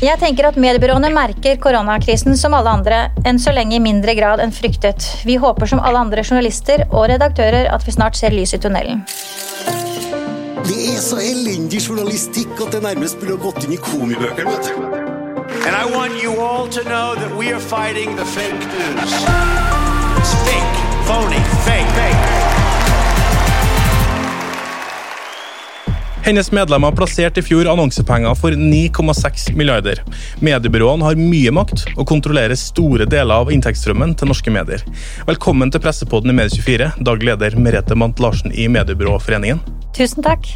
Jeg tenker at Mediebyråene merker koronakrisen som alle andre, enn så lenge i mindre grad enn fryktet. Vi håper som alle andre journalister og redaktører at vi snart ser lys i tunnelen. Det er så elendig journalistikk at det nærmest burde gått inn i komibøkene. vet du. And I want you all to know that we are fighting the fake news. It's fake, phony, fake, fake. Hennes medlemmer plasserte i fjor annonsepenger for 9,6 milliarder. Mediebyråene har mye makt og kontrollerer store deler av inntektsstrømmen til norske medier. Velkommen til pressepodden i Medie24, daglig leder Merete Mant Larsen i Mediebyråforeningen. Tusen takk.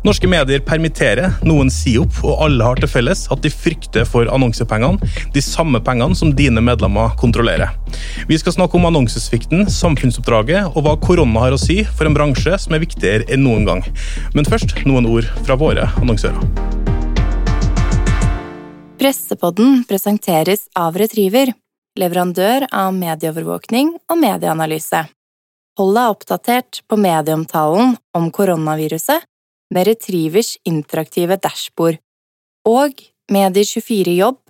Norske medier permitterer, noen sier opp, og alle har til felles at de frykter for annonsepengene, de samme pengene som dine medlemmer kontrollerer. Vi skal snakke om annonsesvikten, samfunnsoppdraget og hva korona har å si for en bransje som er viktigere enn noen gang. Men først noen ord fra våre annonsører. Pressepodden presenteres av Retriever, leverandør av medieovervåkning og medieanalyse. Hold deg oppdatert på medieomtalen om koronaviruset med Retrievers interaktive dashbord og Medier24 Jobb,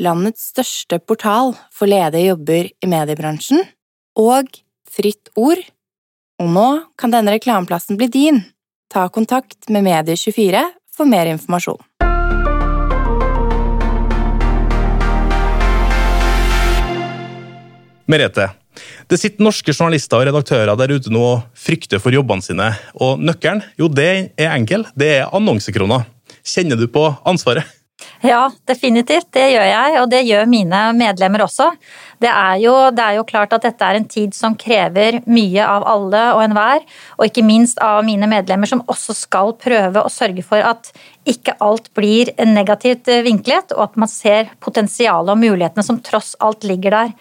landets største portal for ledige jobber i mediebransjen, og Fritt Ord. Og nå kan denne reklameplassen bli din. Ta kontakt med Medier24 for mer informasjon. Merete, det sitter norske journalister og redaktører der ute nå og frykter for jobbene sine. Og nøkkelen, jo det er enkel, det er annonsekroner. Kjenner du på ansvaret? Ja, definitivt. Det gjør jeg, og det gjør mine medlemmer også. Det er, jo, det er jo klart at dette er en tid som krever mye av alle og enhver, og ikke minst av mine medlemmer, som også skal prøve å sørge for at ikke alt blir negativt vinklet, og at man ser potensialet og mulighetene som tross alt ligger der.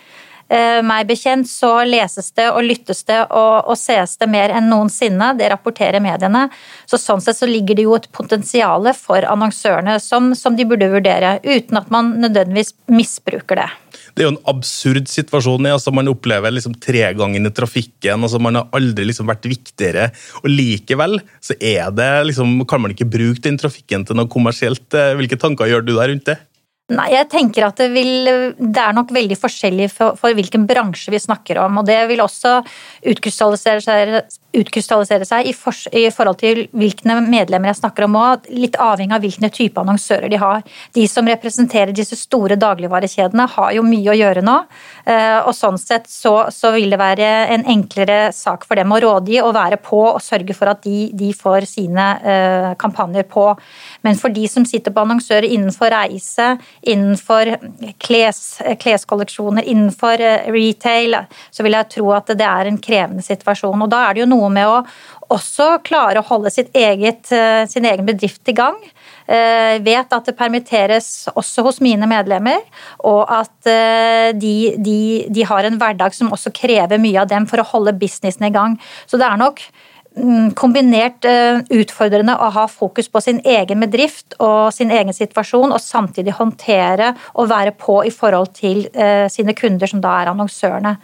Eh, meg bekjent så leses det og lyttes det og, og sees det mer enn noensinne. Det rapporterer mediene. Så sånn sett så ligger det jo et potensial for annonsørene som, som de burde vurdere, uten at man nødvendigvis misbruker det. Det er jo en absurd situasjon. Altså, man opplever liksom tregangen i trafikken. Altså, man har aldri liksom vært viktigere. Og likevel så er det liksom, kan man ikke bruke den trafikken til noe kommersielt. Eh, hvilke tanker gjør du der rundt det? Nei, jeg tenker at det, vil, det er nok veldig forskjellig for, for, hvilken bransje vi snakker om. og Det vil også utkrystallisere seg, utkrystallisere seg i, for, i, forhold til hvilke medlemmer jeg snakker om òg, litt avhengig av hvilke type annonsører de har. De som representerer disse store dagligvarekjedene har jo mye å gjøre nå. Eh, og Sånn sett så, så vil det være en enklere sak for dem å rådgi og være på og sørge for at de, de får sine uh, kampanjer på. Men for de som sitter på annonsører innenfor reise, innenfor kles, kleskolleksjoner, innenfor eh, retail, så vil jeg tro at det er en krevende situasjon. Og da er det jo noe med å også klare å holde eget, eh, sin egen bedrift i gang. Jeg eh, vet at det permitteres også hos mine medlemmer, og at de, de, de har en hverdag som også krever mye av dem for å holde businessen i gang. Så det er nok kombinert eh, utfordrende å ha fokus på sin egen bedrift og sin egen situasjon, og samtidig håndtere og være på i forhold til eh, sine kunder, som da er annonsørene.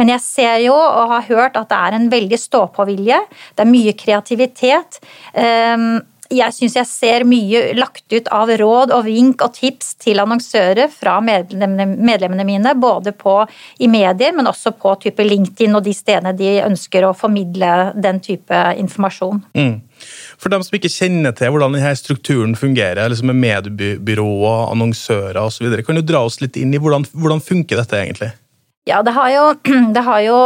Men jeg ser jo og har hørt at det er en veldig stå-på-vilje. Det er mye kreativitet. Jeg syns jeg ser mye lagt ut av råd og vink og tips til annonsører fra medlemmene mine, både på, i medier, men også på type LinkedIn og de stedene de ønsker å formidle den type informasjon. Mm. For dem som ikke kjenner til hvordan denne strukturen fungerer, liksom med mediebyråer, annonsører osv., kan du dra oss litt inn i hvordan, hvordan funker dette egentlig? Ja, det, jo, det, jo,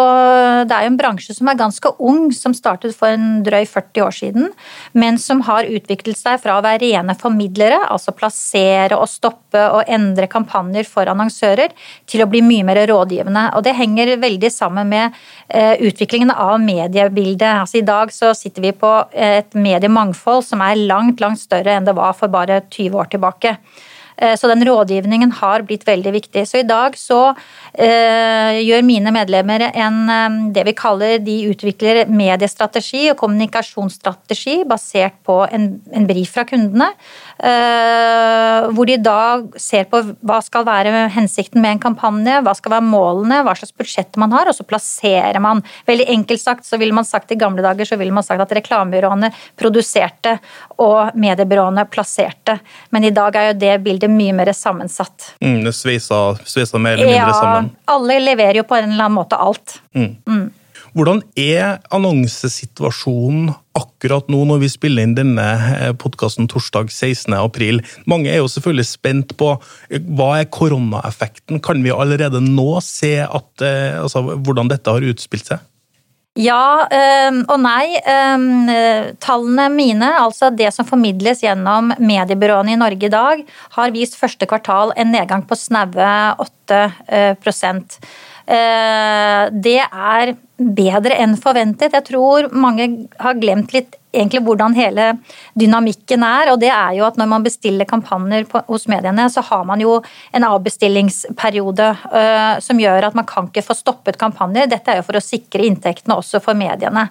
det, er jo en bransje som er ganske ung, som startet for en drøy 40 år siden, men som har utviklet seg fra å være rene formidlere, altså plassere og stoppe og endre kampanjer for annonsører, til å bli mye mer rådgivende. Og Det henger veldig sammen med eh, utviklingen av mediebildet. Altså, I dag så sitter vi på et mediemangfold som er langt, langt større enn det var for bare 20 år tilbake. Eh, så den rådgivningen har blitt veldig viktig. Så i dag så uh, gjør mine medlemmer en, um, det vi kaller De utvikler mediestrategi og kommunikasjonsstrategi basert på en, en brief fra kundene. Hvor de da ser på hva skal være hensikten med en kampanje, hva skal være målene, hva slags budsjett man har, og så plasserer man. Veldig enkelt sagt så ville man sagt i gamle dager så ville man sagt at reklamebyråene produserte og mediebyråene plasserte. Men i dag er jo det bildet mye mer sammensatt. Mm, det sviser sveisa mer eller mindre Ja, sammen. alle leverer jo på en eller annen måte alt. Hvordan er annonsesituasjonen akkurat nå når vi spiller inn denne podkasten torsdag 16. april? Mange er jo selvfølgelig spent på eh, hva er koronaeffekten? Kan vi allerede nå se at, eh, altså, hvordan dette har utspilt seg? Ja øh, og nei. Øh, tallene mine, altså det som formidles gjennom mediebyråene i Norge i dag, har vist første kvartal en nedgang på snaue 8 øh, prosent. Eh, Det er bedre enn forventet. Jeg tror mange har glemt litt egentlig hvordan hele dynamikken er. Og det er jo at når man bestiller kampanjer på, hos mediene, så har man jo en avbestillingsperiode øh, som gjør at man kan ikke få stoppet kampanjer. Dette er jo for å sikre inntektene også for mediene.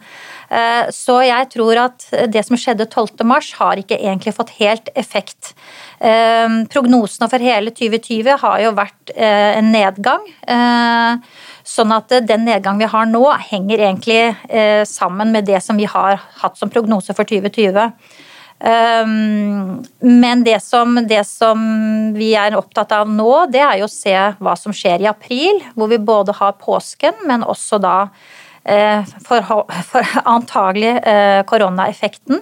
Eh, Så jeg tror at det som skjedde 12. mars har ikke egentlig fått helt effekt. Eh, Prognosene for hele 2020 har jo vært en nedgang. Eh, Sånn at den nedgang vi har nå, henger egentlig eh, sammen med det som vi har hatt som prognose for 2020. Um, men det som, det som vi er opptatt av nå, det er jo å se hva som skjer i april, hvor vi både har påsken, men også da eh, for, for antagelig eh, koronaeffekten.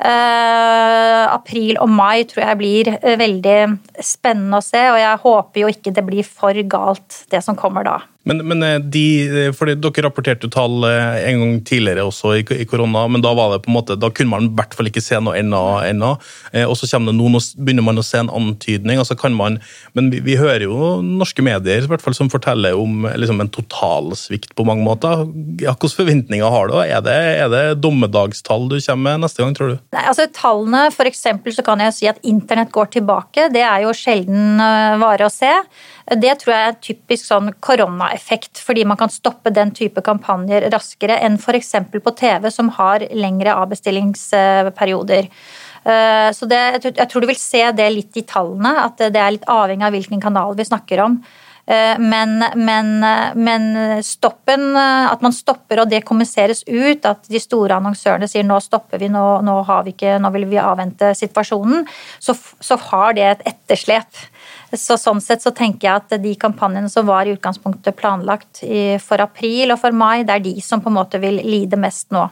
Eh, april og mai tror jeg blir eh, veldig spennende å se, og jeg håper jo ikke det blir for galt, det som kommer da. Men, men eh, de, fordi Dere rapporterte jo tall eh, en gang tidligere også i, i korona, men da var det på en måte, da kunne man i hvert fall ikke se noe ennå. Eh, Og så kommer det nå, nå begynner man å se en antydning. altså kan man, Men vi, vi hører jo norske medier i hvert fall som forteller om liksom, en totalsvikt på mange måter. Ja, Hvilke forventninger har du? Er det, er det dommedagstall du kommer med neste gang, tror du? Nei, altså Tallene, for eksempel, så kan jeg si at internett går tilbake. Det er jo sjelden vare å se. Det tror jeg er typisk sånn koronaeffekt, fordi man kan stoppe den type kampanjer raskere enn f.eks. på TV, som har lengre avbestillingsperioder. Eh, Så det, jeg tror du vil se det litt i tallene, at det er litt avhengig av hvilken kanal vi snakker om. Eh, Men, men, men stoppen, at man stopper og det kommuniseres ut, at de store annonsørene sier nå stopper vi, nå, nå, vi ikke, nå vil vi avvente situasjonen, så, så har det et etterslep. Så sånn sett så tenker jeg at de kampanjene som var i utgangspunktet planlagt for april og for mai, det er de som på en måte vil lide mest nå.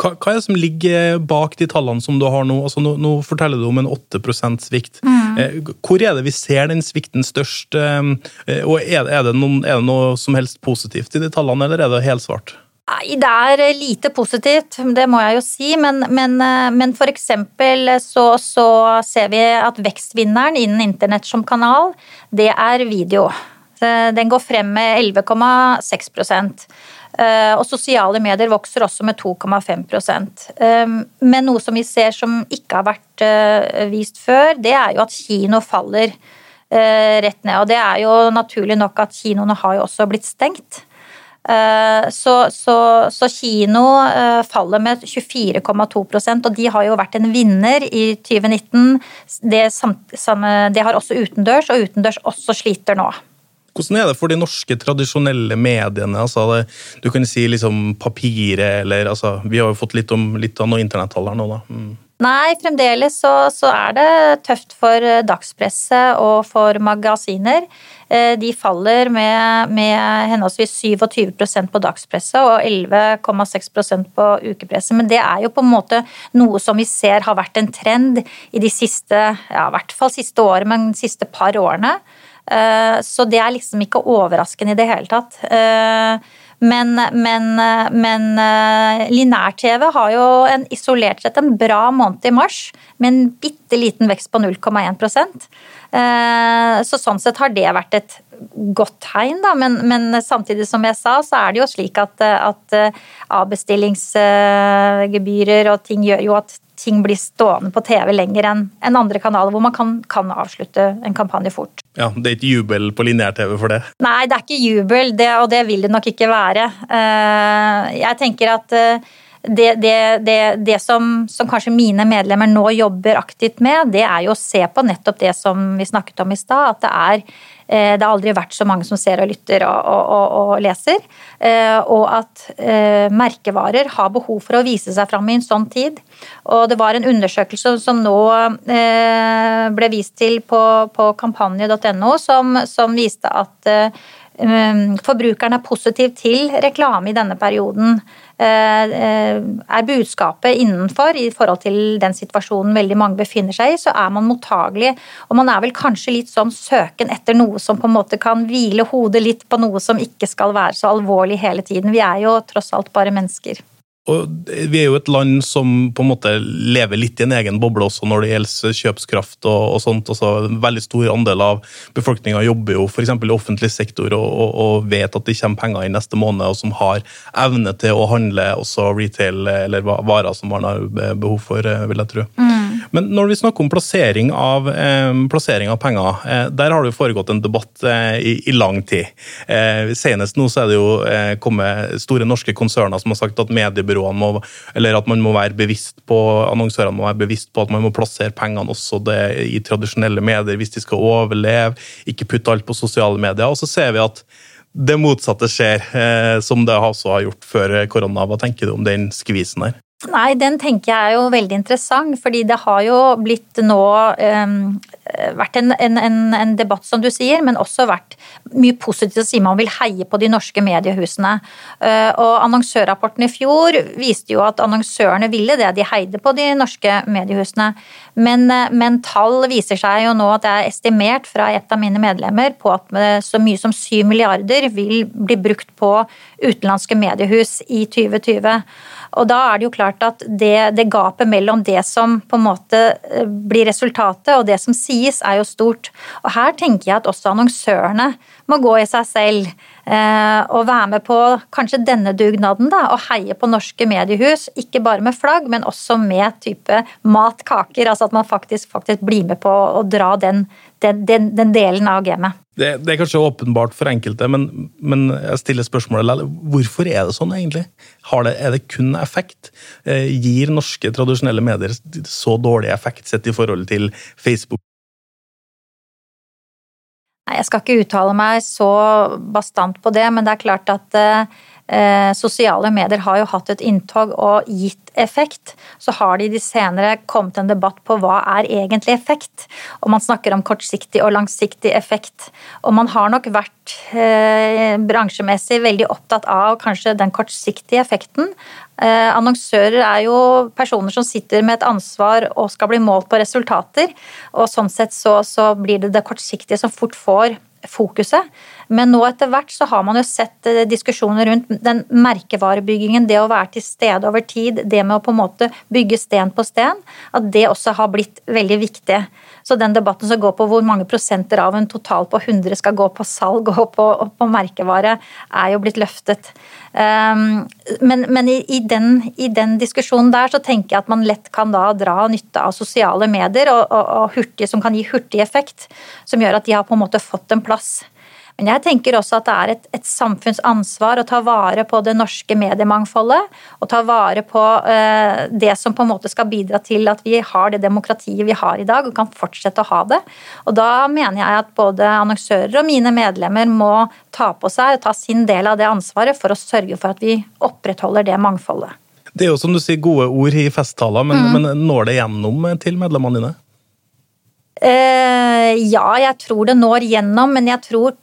Hva, hva er det som ligger bak de tallene som du har nå? Altså, nå, nå forteller du om en 8% svikt. Mm. Hvor er det vi ser den svikten størst? Eh, Og er, er, det noen, er det noe som helst positivt i de tallene, eller er det helsvart? Det er lite positivt, det må jeg jo si. Men, men, men for eksempel så, så ser vi at vekstvinneren innen internett som kanal, det er video. Den går frem med 11,6 Eh, Og sosiale medier vokser også med 2,5 Eh, Men noe som vi ser som ikke har vært eh, vist før, det er jo at kino faller eh, rett ned. Og det er jo naturlig nok at kinoene har jo også blitt stengt. Eh, Så, så, så kino eh, faller med 24,2% og de har jo vært en vinner i 2019. Det, samt- samme- det har også utendørs, og utendørs også sliter nå. Hvordan er det for de norske tradisjonelle mediene? Altså det, du kan si liksom papiret, eller altså, Vi har jo fått litt, om, litt av noe internettall her nå, da. Mm. Nei, fremdeles så, så er det tøft for dagspresset dagspresse og for magasiner. Eh, De faller med, med henholdsvis 27% på dagspresse og 11,6% på ukepresse. Men det er jo på en måte noe som vi ser har vært en trend i de siste, ja, i hvert fall siste året, men de siste par årene. Eh, Så det er liksom ikke overraskende i det hele tatt. Men, men, men eh, lineær-TV har jo en, isolert sett en bra måned i mars, med en bitte liten vekst på 0,1 Eh, Så sånn sett har det vært et godt tegn, da. Men, men samtidig som jeg sa, så er det jo slik at, at avbestillingsgebyrer og ting gjør jo at ting blir stående på TV lenger enn en andre kanaler, hvor man kan, kan avslutte en kampanje fort. Ja, Det er ikke jubel på lineær-TV for det? Nei, det er ikke jubel, det, og det vil det nok ikke være. Eh, Jeg tenker at eh, det, det, det, det som, som, kanskje mine medlemmer nå jobber aktivt med, det er jo å se på nettopp det som vi snakket om i stad. At det er eh, det har aldri vært så mange som ser og lytter og, og, og, og leser. Eh, og at eh, merkevarer har behov for å vise seg fram i en sånn tid. Og det var en undersøkelse som nå ble vist til på, på kampanje.no, som, som, viste at forbrukeren er positiv til reklame i denne perioden. Eh, eh, er budskapet innenfor i forhold til den situasjonen veldig mange befinner seg i, så er man mottagelig. Og man er vel kanskje litt sånn søken etter noe som på en måte kan hvile hodet litt på noe som ikke skal være så alvorlig hele tiden. Vi er jo tross alt bare mennesker. Og vi er jo et land som på en måte lever litt i en egen boble også når det gjelder kjøpskraft og, og sånt. Altså, en veldig stor andel av befolkninga jobber jo f.eks. i offentlig sektor og, og, og, vet at det kommer penger i neste måned, og som har evne til å handle også retail eller varer som man har behov for, eh, vil jeg tro. Mm. Men når vi snakker om plassering av, eh, plassering av penger, eh, der har det jo foregått en debatt eh, i, i, lang tid. Eh, senest nå så er det jo eh, kommet store norske konserner som har sagt at mediebyråene må, eller at man må være bevisst på, annonsørene må være bevisst på at man må plassere pengene også det, i tradisjonelle medier hvis de skal overleve, ikke putte alt på sosiale medier. Og så ser vi at det motsatte skjer, eh, som det også har gjort før korona. Hva tenker du om den skvisen her? Nei, den tenker jeg er jo veldig interessant, fordi det har jo blitt nå um, vært en, en, en, debatt, som du sier, men også vært mye positivt å si man vil heie på de norske mediehusene. Uh, og annonsørrapporten i fjor viste jo at annonsørene ville det, de heide på de norske mediehusene. Men, uh, men tall viser seg jo nå at det er estimert fra et av mine medlemmer på at så mye som 7 milliarder vil bli brukt på utenlandske mediehus i 2020. Og da er det jo klart at det, det, gapet mellom det som på en måte eh, blir resultatet og det som sies, er jo stort. Og her tenker jeg at også annonsørene må gå i seg selv eh, og være med på kanskje denne dugnaden, da, og heie på norske mediehus. Ikke bare med flagg, men også med type mat, kaker. Altså at man faktisk, faktisk blir med på å dra den, den, den, den delen av gamet. Det, det, er kanskje åpenbart for enkelte, men, men, jeg stiller spørsmålet hvorfor er det sånn egentlig? Det, er det kun effekt? Eh, gir norske tradisjonelle medier så dårlig effekt sett i forhold til Facebook? Jeg skal ikke uttale meg så bastant på det, men det er klart at eh, sosiale medier har jo hatt et inntog og gitt effekt. Så har det i de senere kommet en debatt på hva er egentlig effekt. Og man snakker om kortsiktig og langsiktig effekt. Og man har nok vært eh, bransjemessig veldig opptatt av kanskje den kortsiktige effekten. Eh, annonsører er jo personer som sitter med et ansvar og skal bli målt på resultater. Og sånn sett så, så blir det det kortsiktige som fort får fokuset. Men nå etter hvert så har man jo sett eh, diskusjoner rundt den merkevarebyggingen, det å være til stede over tid, det med å på en måte bygge sten på sten, at det også har blitt veldig viktig. Så den debatten som går på hvor mange prosenter av en total på 100 skal gå på salg og på, og på merkevare, er jo blitt løftet. Um, men, men i, i, den, i, den, diskusjonen der så tenker jeg at man lett kan da dra nytte av sosiale medier og, og, og hurtig, som kan gi hurtig effekt, som gjør at de har på en måte fått en plass. Men jeg tenker også at det er et, et samfunnsansvar å ta vare på det norske mediemangfoldet. Og ta vare på eh, det som på en måte skal bidra til at vi har det demokratiet vi har i dag, og kan fortsette å ha det. Og da mener jeg at både annonsører og mine medlemmer må ta på seg og ta sin del av det ansvaret for å sørge for at vi opprettholder det mangfoldet. Det er jo som du sier gode ord i festtaler, men, mm. men når det gjennom til medlemmene dine? Uh, ja, jeg tror det når gjennom, men jeg tror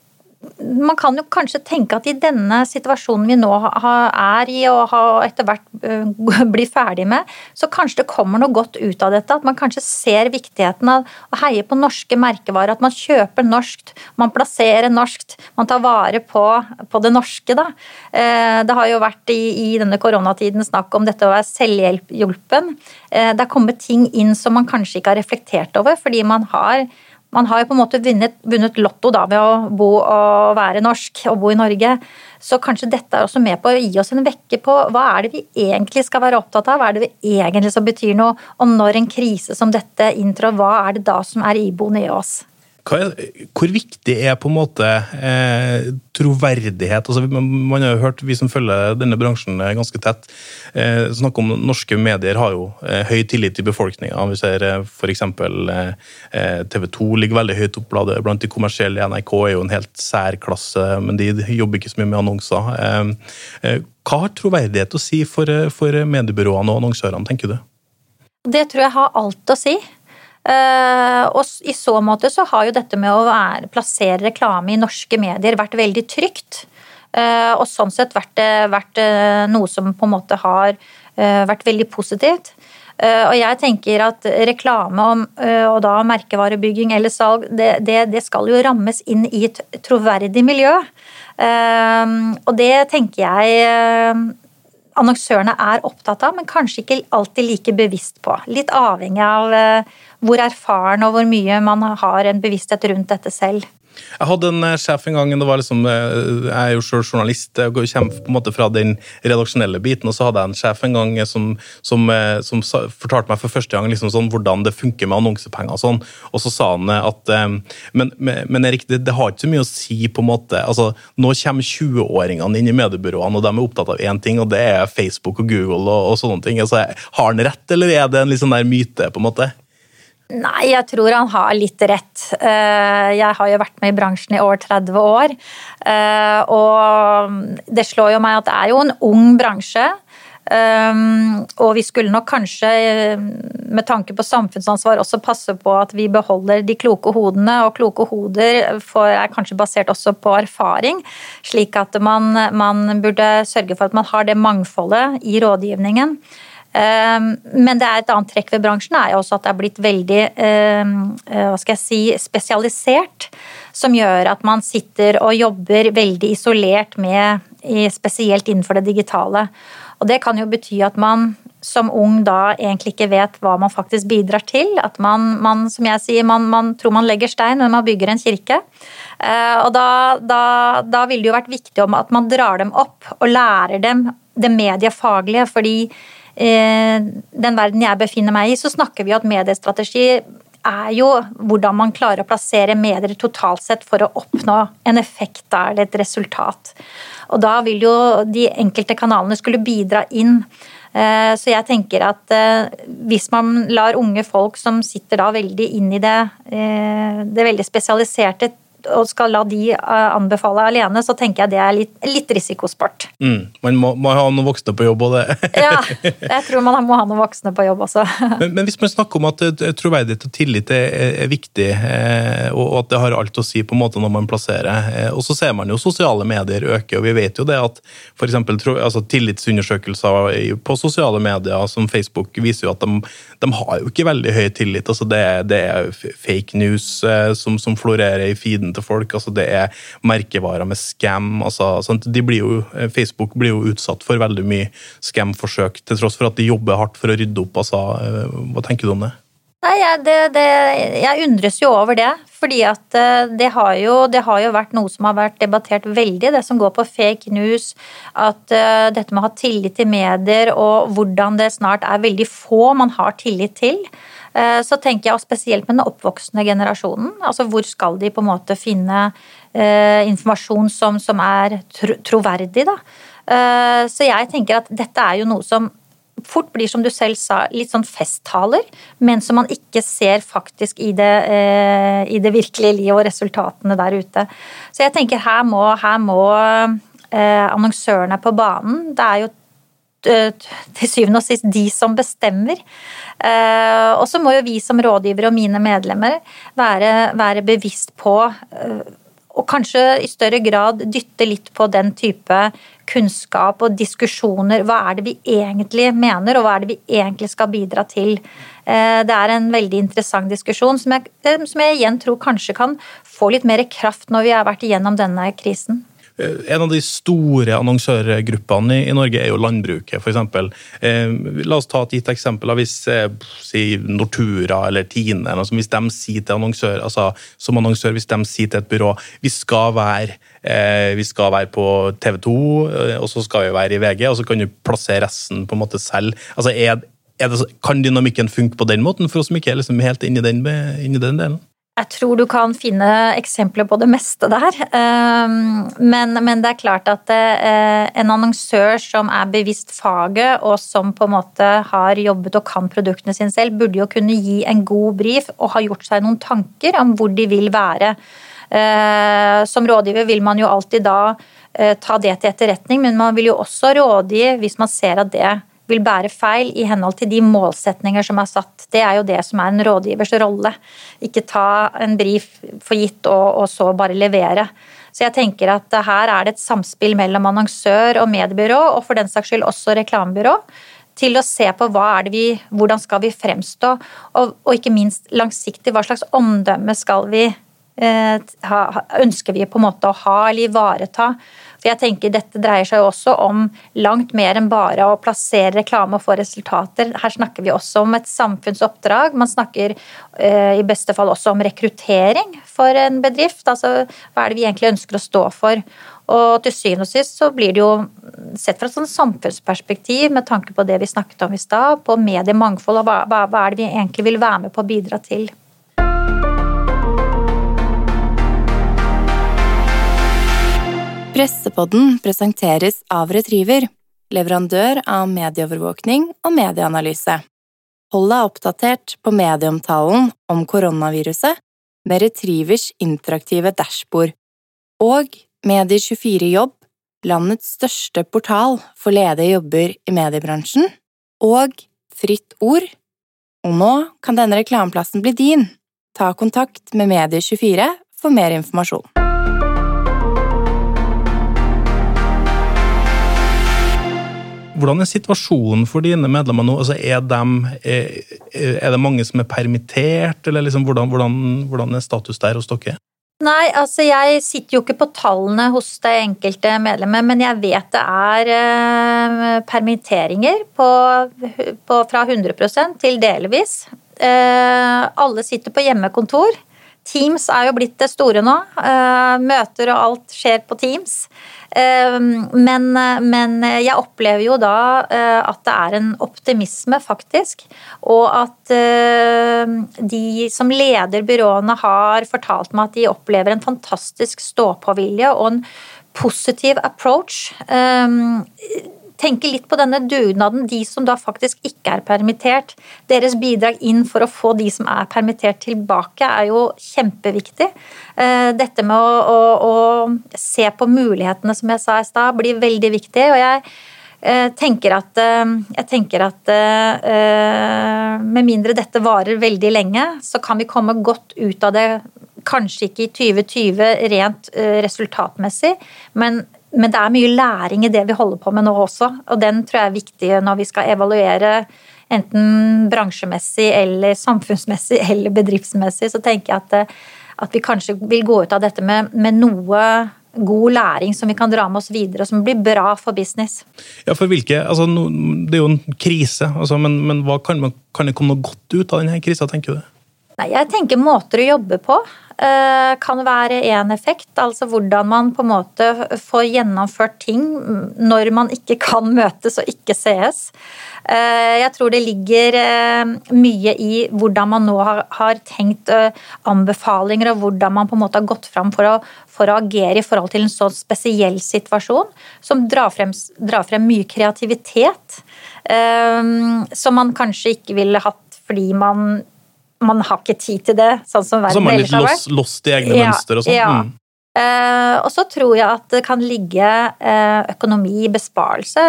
man kan jo kanskje tenke at i denne situasjonen vi nå er i og etter hvert øh, blir ferdig med, så kanskje det kommer noe godt ut av dette. At man kanskje ser viktigheten av å heie på norske merkevarer. At man kjøper norskt, man plasserer norskt, man tar vare på, på det norske. Da. Eh, det har jo vært i, i denne koronatiden snakk om dette å være selvhjelpen. Eh, det er kommet ting inn som man kanskje ikke har reflektert over, fordi man har man har jo på en måte vunnet, vunnet lotto da ved å bo og være norsk og bo i Norge. Så kanskje dette er også med på å gi oss en vekke på hva er det vi egentlig skal være opptatt av, hva er det vi egentlig som betyr noe, og når en krise som dette inntrår, hva er det da som er iboende i oss? Er, hvor viktig er på en måte eh, troverdighet? Altså, man har jo hørt, Vi som følger denne bransjen ganske tett, eh, snakke om norske medier har jo eh, høy tillit i befolkninga. Vi ser eh, f.eks. Eh, TV 2 ligger veldig høyt opp blant de kommersielle. NRK er jo en helt særklasse, men de jobber ikke så mye med annonser. Eh, eh, hva har troverdighet å si for, eh, for mediebyråene og annonsørene, tenker du? Det tror jeg har alt å si. Uh, og i så måte så har jo dette med å være, plassere reklame i norske medier vært veldig trygt. Uh, og sånn sett vært, vært uh, noe som på en måte har vært veldig positivt. og jeg tenker at reklame om, og da merkevarebygging eller salg, det, det, det, skal jo rammes inn i et troverdig miljø. og det tenker jeg annonsørene er opptatt av, men kanskje ikke alltid like bevisst på. Litt avhengig av eh, hvor erfaren og hvor mye man har en bevissthet rundt dette selv. Jeg hadde en eh, sjef en gang, det var liksom, eh, jeg er jo selv journalist, jeg kommer på en måte fra den redaksjonelle biten, og så hadde jeg en sjef en gang som, som, som fortalte meg for første gang liksom sånn, hvordan det funker med annonsepenger. og sånn, og så sa han at Men, men Erik, det, det, har ikke så mye å si på en måte, altså Nå kommer 20-åringene inn i mediebyråene, og de er opptatt av én ting, og det er Facebook og Google og, og sånne ting. altså Har han rett, eller er det en sånn der myte? på en måte? Nei, jeg tror han har litt rett. Eh, jeg har jo vært med i bransjen i over 30 år. Eh, og det slår jo meg at det er jo en ung bransje. Eh, og vi skulle nok kanskje, med tanke på samfunnsansvar, også passe på at vi beholder de kloke hodene. Og kloke hoder er kanskje basert også på erfaring, slik at man, man burde sørge for at man har det mangfoldet i rådgivningen. Ehm, men det er et annet trekk ved bransjen er jo også at det er blitt veldig ehm, eh, hva skal jeg si, spesialisert. Som gjør at man sitter og jobber veldig isolert med spesielt innenfor det digitale. Og det kan jo bety at man som ung da egentlig ikke vet hva man faktisk bidrar til. At man, man som jeg sier, man, man, tror man legger stein, men man bygger en kirke. Eh, og da, da, da ville det jo vært viktig om at man drar dem opp og lærer dem det mediefaglige, fordi den verden jeg befinner meg i, så snakker vi at mediestrategi er jo hvordan man klarer å plassere medier totalt sett for å oppnå en effekt eller et resultat. Og da vil jo de enkelte kanalene skulle bidra inn. Eh, så jeg tenker at eh, hvis man lar unge folk som sitter da veldig inn i det, det veldig spesialiserte, og skal la de eh, anbefale alene, så tenker jeg det er litt, litt risikosport. Mm, man må, må, ha noen voksne på jobb og det. ja, jeg tror man må ha noen voksne på jobb også. men, men, hvis man snakker om at eh, troverdighet og tillit er, er viktig, eh, og at det har alt å si på en måte når man plasserer, og så ser man jo sosiale medier øke, og vi vet jo det at f.eks. Altså, tillitsundersøkelser på sosiale medier som Facebook viser jo at de, de har jo ikke veldig høy tillit. altså Det, det er fake news som, som florerer i feeden til folk. altså Det er merkevarer med scam. altså blir jo, Facebook blir jo utsatt for veldig mye scam-forsøk, til tross for at de jobber hardt for å rydde opp. altså eh, Hva tenker du om det? Nei, det, det, jeg undres jo over det. Fordi at eh, det har, jo, det har, jo, vært noe som har vært debattert veldig, det som går på fake news. At dette med å ha tillit til medier og hvordan det snart er veldig få man har tillit til. Eh, så tenker jeg, og spesielt med den oppvoksende generasjonen, altså hvor skal de på en måte finne eh, informasjon som, som er troverdig, da. Eh, så jeg tenker at dette er jo noe som fort blir, som du selv sa, litt sånn festtaler, men som man ikke ser faktisk i det, i det virkelige livet og resultatene der ute. Så jeg tenker her må, her må annonsørene på banen. Det er jo Eh, til syvende og sist de som bestemmer. Eh, og så må jo vi som rådgivere og mine medlemmer være, være bevisst på eh, og kanskje i større grad dytte litt på den type kunnskap og diskusjoner. Hva er det vi egentlig mener, og hva er det vi egentlig skal bidra til? Det er en veldig interessant diskusjon som jeg, som jeg igjen tror kanskje kan få litt mer kraft når vi har vært igjennom denne krisen. Eh, en av de store annonsørgruppene i, Norge er jo landbruket, f.eks. Eh, la oss ta et gitt eksempel. Hvis eh, si Nortura eller Tine noe, hvis de sier til annonsør, altså, som annonsør, hvis de sier til et byrå vi skal være, eh, vi skal være på TV 2, eh, og så skal vi være i VG, og så kan du plassere resten på en måte selv. Altså, er, er det, kan dynamikken funke på den måten, for oss som ikke er liksom helt inni den, inn den delen? Jeg tror du kan finne eksempler på det meste der. Ehm, men, men det er klart at eh, en annonsør som er bevisst faget, og som på en måte har jobbet og kan produktene sine selv, burde jo kunne gi en god brief og ha gjort seg noen tanker om hvor de vil være. Eh, som rådgiver vil man jo alltid da eh, ta det til etterretning, men man vil jo også rådgi hvis man ser at det vil bære feil i henhold til de målsetninger som er satt. Det er jo det som er en rådgivers rolle. Ikke ta en brief for gitt og, og så bare levere. Så jeg tenker at her er det et samspill mellom annonsør og mediebyrå, og for den saks skyld også reklamebyrå, til å se på vi, hvordan skal vi fremstå, og, og ikke minst langsiktig, hva slags omdømme skal vi eh, ha, ønsker vi på en måte å ha eller ivareta. For jeg tenker Dette dreier seg jo også om langt mer enn bare å plassere reklame og få resultater. Her snakker vi også om et samfunnsoppdrag. Man snakker eh, i beste fall også om rekruttering for en bedrift. Altså hva er det vi egentlig ønsker å stå for? Og til syvende og sist så blir det jo sett fra et sånn samfunnsperspektiv med tanke på det vi snakket om i stad, på mediemangfold og hva, hva er det vi egentlig vil være med på å bidra til. Pressepodden presenteres av Retriever, leverandør av medieovervåkning og medieanalyse. Hold deg oppdatert på medieomtalen om koronaviruset med Retrievers interaktive dashbord og Medier24 Jobb, landets største portal for ledige jobber i mediebransjen, og Fritt Ord. Og nå kan denne reklameplassen bli din. Ta kontakt med Medier24 for mer informasjon. Hvordan er situasjonen for dine medlemmer nå? Altså, er, de, er, er, det mange som er permittert, eller liksom, hvordan, hvordan, hvordan, er status der hos dere? Nei, altså jeg sitter jo ikke på tallene hos det enkelte medlemmet, men jeg vet det er eh, permitteringer på, på, fra 100% til delvis. Eh, alle sitter på hjemmekontor. Teams er jo blitt det store nå. Eh, møter og alt skjer på Teams. Ehm, men, men, jeg opplever jo da eh, at det er en optimisme, faktisk. Og at eh, de som leder byråene har fortalt meg at de opplever en fantastisk stå-på-vilje og en positiv approach tenke litt på denne dugnaden, de som da faktisk ikke er permittert. Deres bidrag inn for å få de som er permittert tilbake, er jo kjempeviktig. Eh, dette med å, å, å se på mulighetene, som jeg sa i stad, blir veldig viktig. og jeg eh, tenker at, eh, jeg tenker at med mindre dette varer veldig lenge, så kan vi komme godt ut av det. Kanskje ikke i 2020 rent resultatmessig, men men det er mye læring i det vi holder på med nå også, og den tror jeg er viktig når vi skal evaluere enten bransjemessig eller samfunnsmessig eller bedriftsmessig. Så tenker jeg at, at vi kanskje vil gå ut av dette med, med, noe god læring som vi kan dra med oss videre, og som blir bra for business. Ja, for hvilke, altså, Det er jo en krise, altså, men, men kan, kan, det komme noe godt ut av denne krisa, tenker du? Nei, Jeg tenker måter å jobbe på eh, kan være én effekt. Altså hvordan man på en måte får gjennomført ting når man ikke kan møtes og ikke sees. Eh, jeg tror det ligger eh, mye i hvordan man nå har tenkt anbefalinger, og hvordan man på en måte har gått fram for å, for å agere i forhold til en sånn spesiell situasjon, som drar frem, drar frem mye kreativitet. Som man kanskje ikke ville hatt fordi man man har ikke tid til det. sånn som verden ellers har vært. Så man er litt lost i egne ja, mønster og sånn? Ja. Mm. Uh, og så tror jeg at det kan ligge uh, økonomi i besparelse.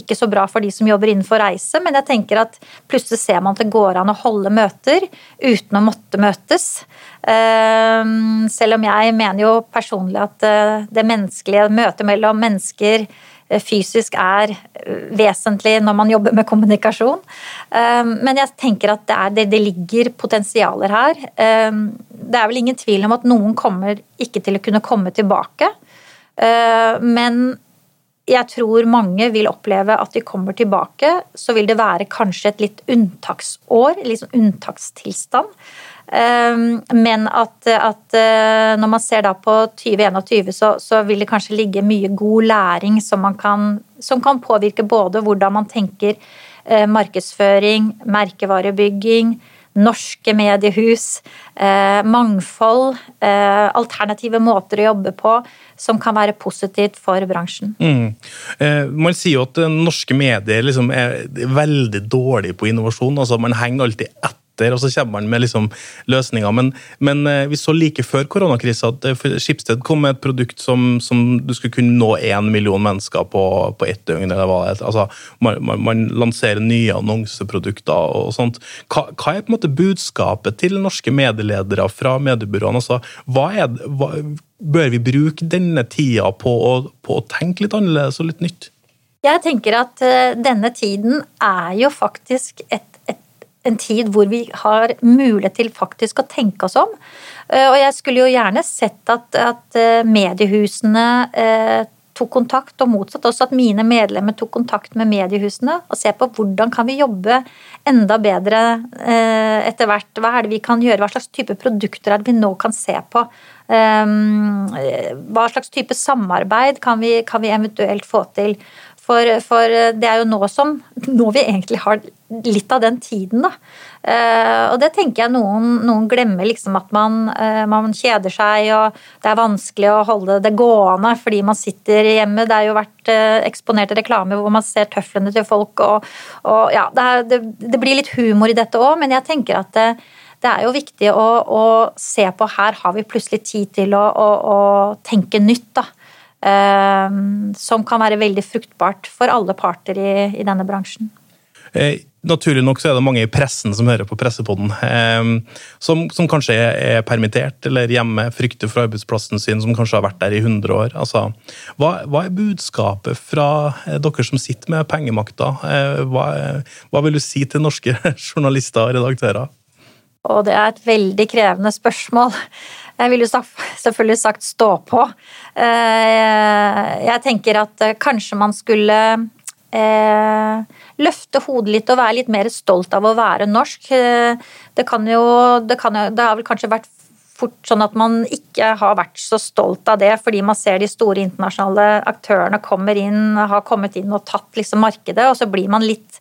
Ikke så bra for de som jobber innenfor reise, men jeg tenker at plutselig ser man at det går an å holde møter uten å måtte møtes. Uh, selv om jeg mener jo personlig at det menneskelige møtet mellom mennesker fysisk er eh, vesentlig når man jobber med kommunikasjon. Eh, men jeg tenker at det, er, det, ligger potensialer her. Det er vel ingen tvil om at noen kommer ikke til å kunne komme tilbake. Men jeg tror mange vil oppleve at de kommer tilbake, så vil det være kanskje et litt unntaksår, sånn unntakstilstand. Ehm, men at, at, eh, når man ser da på 2021, så, så, vil det kanskje ligge mye god læring som, kan, som kan påvirke både hvordan man tenker eh, markedsføring, merkevarebygging, norske mediehus, eh, mangfold, alternative måter å jobbe på som kan være positivt for bransjen. Mm. Man sier jo at norske medier liksom er veldig dårlige på innovasjon. altså Man henger alltid etter og så kommer man med liksom løsninger. Men, men, vi så like før koronakrisa at Skipsted kom med et produkt som, som du skulle kunne nå én million mennesker på, på ett døgn. eller hva det altså, man, man, man, lanserer nye annonseprodukter og sånt. Hva, hva, er på en måte budskapet til norske medieledere fra mediebyråene? Altså, hva er, hva, bør vi bruke denne tida på på å tenke litt annerledes og litt nytt? Jeg tenker at uh, denne tiden er jo faktisk et, en tid hvor vi har mulighet til faktisk å tenke oss om. Uh, og jeg skulle jo gjerne sett at, at uh, mediehusene tok kontakt, og motsatt også at mine medlemmer tok kontakt med mediehusene og se på hvordan kan vi jobbe enda bedre etter hvert. Hva er det vi kan gjøre, hva slags type produkter er det vi nå kan se på Ehm, hva slags type samarbeid kan vi, kan vi eventuelt få til? For, for, det er jo nå som nå vi egentlig har litt av den tiden, da. Uh, og det tenker jeg noen, noen glemmer, liksom at man, uh, man, kjeder seg og det er vanskelig å holde det gående fordi man sitter hjemme. Det har jo vært uh, eksponerte reklame hvor man ser tøflene til folk og, og ja, det, er, det, det, blir litt humor i dette òg, men jeg tenker at det er jo viktig å, å, se på her har vi plutselig tid til å, å, å tenke nytt. da. Eh, som kan være veldig fruktbart for alle parter i, i denne bransjen. Eh, naturlig nok så er det mange i pressen som hører på Pressepodden, eh, som, som, kanskje er, er, permittert eller hjemme, frykter for arbeidsplassen sin, som kanskje har vært der i 100 år. Altså, hva, hva, er budskapet fra eh, dere som sitter med pengemakta? Eh, hva, hva, vil du si til norske journalister og redaktører? Og det er et veldig krevende spørsmål. Jeg ville selvfølgelig sagt stå på. Jeg tenker at kanskje man skulle eh, løfte hodet litt og være litt mer stolt av å være norsk. Det kan jo Det, kan jo, det har vel kanskje vært fort sånn at man ikke har vært så stolt av det, fordi man ser de store internasjonale aktørene kommer inn, har kommet inn og tatt liksom markedet, og så blir man litt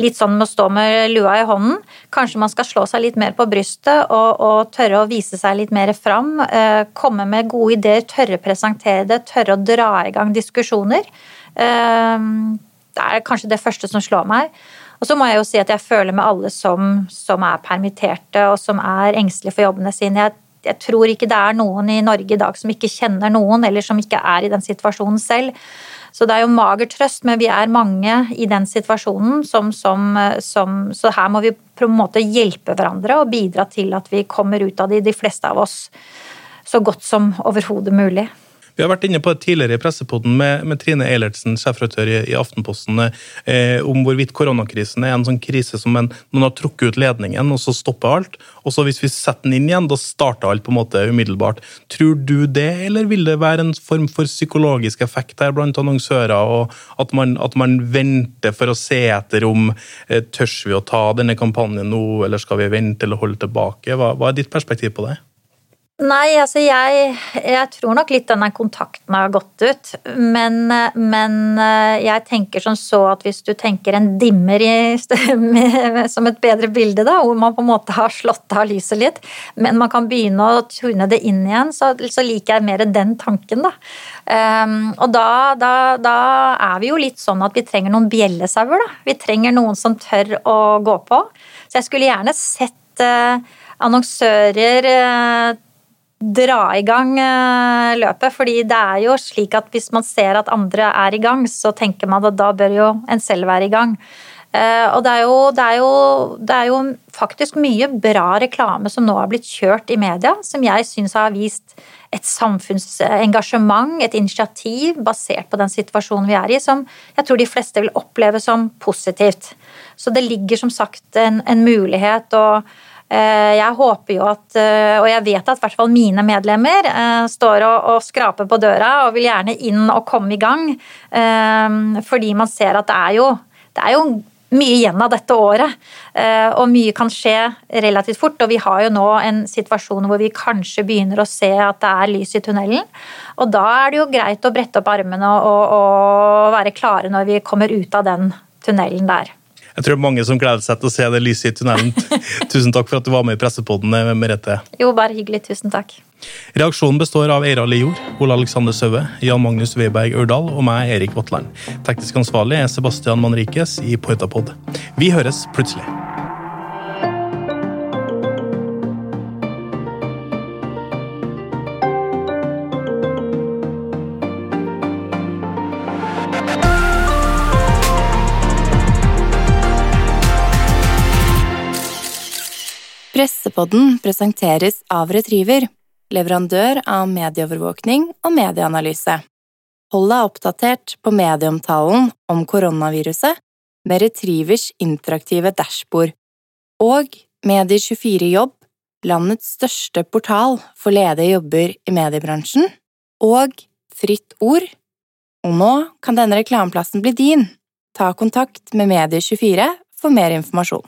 litt sånn med å stå med lua i hånden. Kanskje man skal slå seg litt mer på brystet og, og tørre å vise seg litt mer fram. Eh, komme med gode ideer, tørre å presentere det, tørre å dra i gang diskusjoner. Eh, det er kanskje det første som slår meg. Og så må jeg jo si at jeg føler med alle som, som er permitterte og som er engstelige for jobbene sine. Jeg, jeg tror ikke det er noen i Norge i dag som ikke kjenner noen, eller som ikke er i den situasjonen selv. Så det er jo mager trøst, men vi er mange i den situasjonen som, som, som, Så her må vi på en måte hjelpe hverandre og bidra til at vi kommer ut av det, de fleste av oss, så godt som overhodet mulig. Vi har vært inne på det tidligere i pressepoden med, med Trine Eilertsen, sjefredaktør i, i, Aftenposten, eh, om hvorvidt koronakrisen er en sånn krise som en, noen har trukket ut ledningen, og så stopper alt. Og så hvis vi setter den inn igjen, da starter alt på en måte umiddelbart. Tror du det, eller vil det være en form for psykologisk effekt her blant annonsører, og at man, at man venter for å se etter om eh, tørs vi å ta denne kampanjen nå, eller skal vi vente eller holde tilbake? Hva, hva er ditt perspektiv på det? Nei, altså jeg, jeg, tror nok litt denne kontakten har gått ut. Men, men, eh, jeg tenker som så at hvis du tenker en dimmer i, som et bedre bilde, da, hvor man på en måte har slått av lyset litt, men man kan begynne å tune det inn igjen, så, så liker jeg mer den tanken, da. Um, og da, da, da, er vi jo litt sånn at vi trenger noen bjellesauer, da. Vi trenger noen som tør å gå på. Så jeg skulle gjerne sett uh, annonsører uh, dra i gang eh, løpet. fordi det er jo slik at hvis man ser at andre er i gang, så tenker man at da bør jo en selv være i gang. Eh, og det er, jo, det, er jo, det er jo, faktisk mye bra reklame som nå har blitt kjørt i media, som jeg syns har vist et samfunnsengasjement, et initiativ basert på den situasjonen vi er i, som jeg tror de fleste vil oppleve som positivt. Så det ligger som sagt en, en mulighet. og jeg håper jo at, eh, og jeg vet at i hvert fall mine medlemmer eh, står og skraper på døra og vil gjerne inn og komme i gang. Fordi man ser at det er jo, det er jo mye igjen av dette året, og mye kan skje relativt fort. Og vi har jo nå en situasjon hvor vi kanskje begynner å se at det er lys i tunnelen. Og da er det jo greit å brette opp armene og, og være klare når vi kommer ut av den tunnelen der. Jeg tror mange som gleder seg til å se det lyset i tunnelen. Tusen takk for at du var med i Pressepodden, eh, Merete. Jo, bare hyggelig. Tusen takk. Reaksjonen består av Eira Lijord, Ole Alexander Søve, Jan Magnus Weberg Ørdal og meg, Erik Vatland. Teknisk ansvarlig er Sebastian Manrikes i Poetapod. Vi høres plutselig. Pressepodden presenteres av Retriever, leverandør av medieovervåkning og medieanalyse. Hold deg oppdatert på medieomtalen om koronaviruset med Retrievers interaktive dashbord. Og Medier24 Jobb, landets største portal for ledige jobber i mediebransjen. Og Fritt Ord. Og nå kan denne reklameplassen bli din. Ta kontakt med Medier24 for mer informasjon.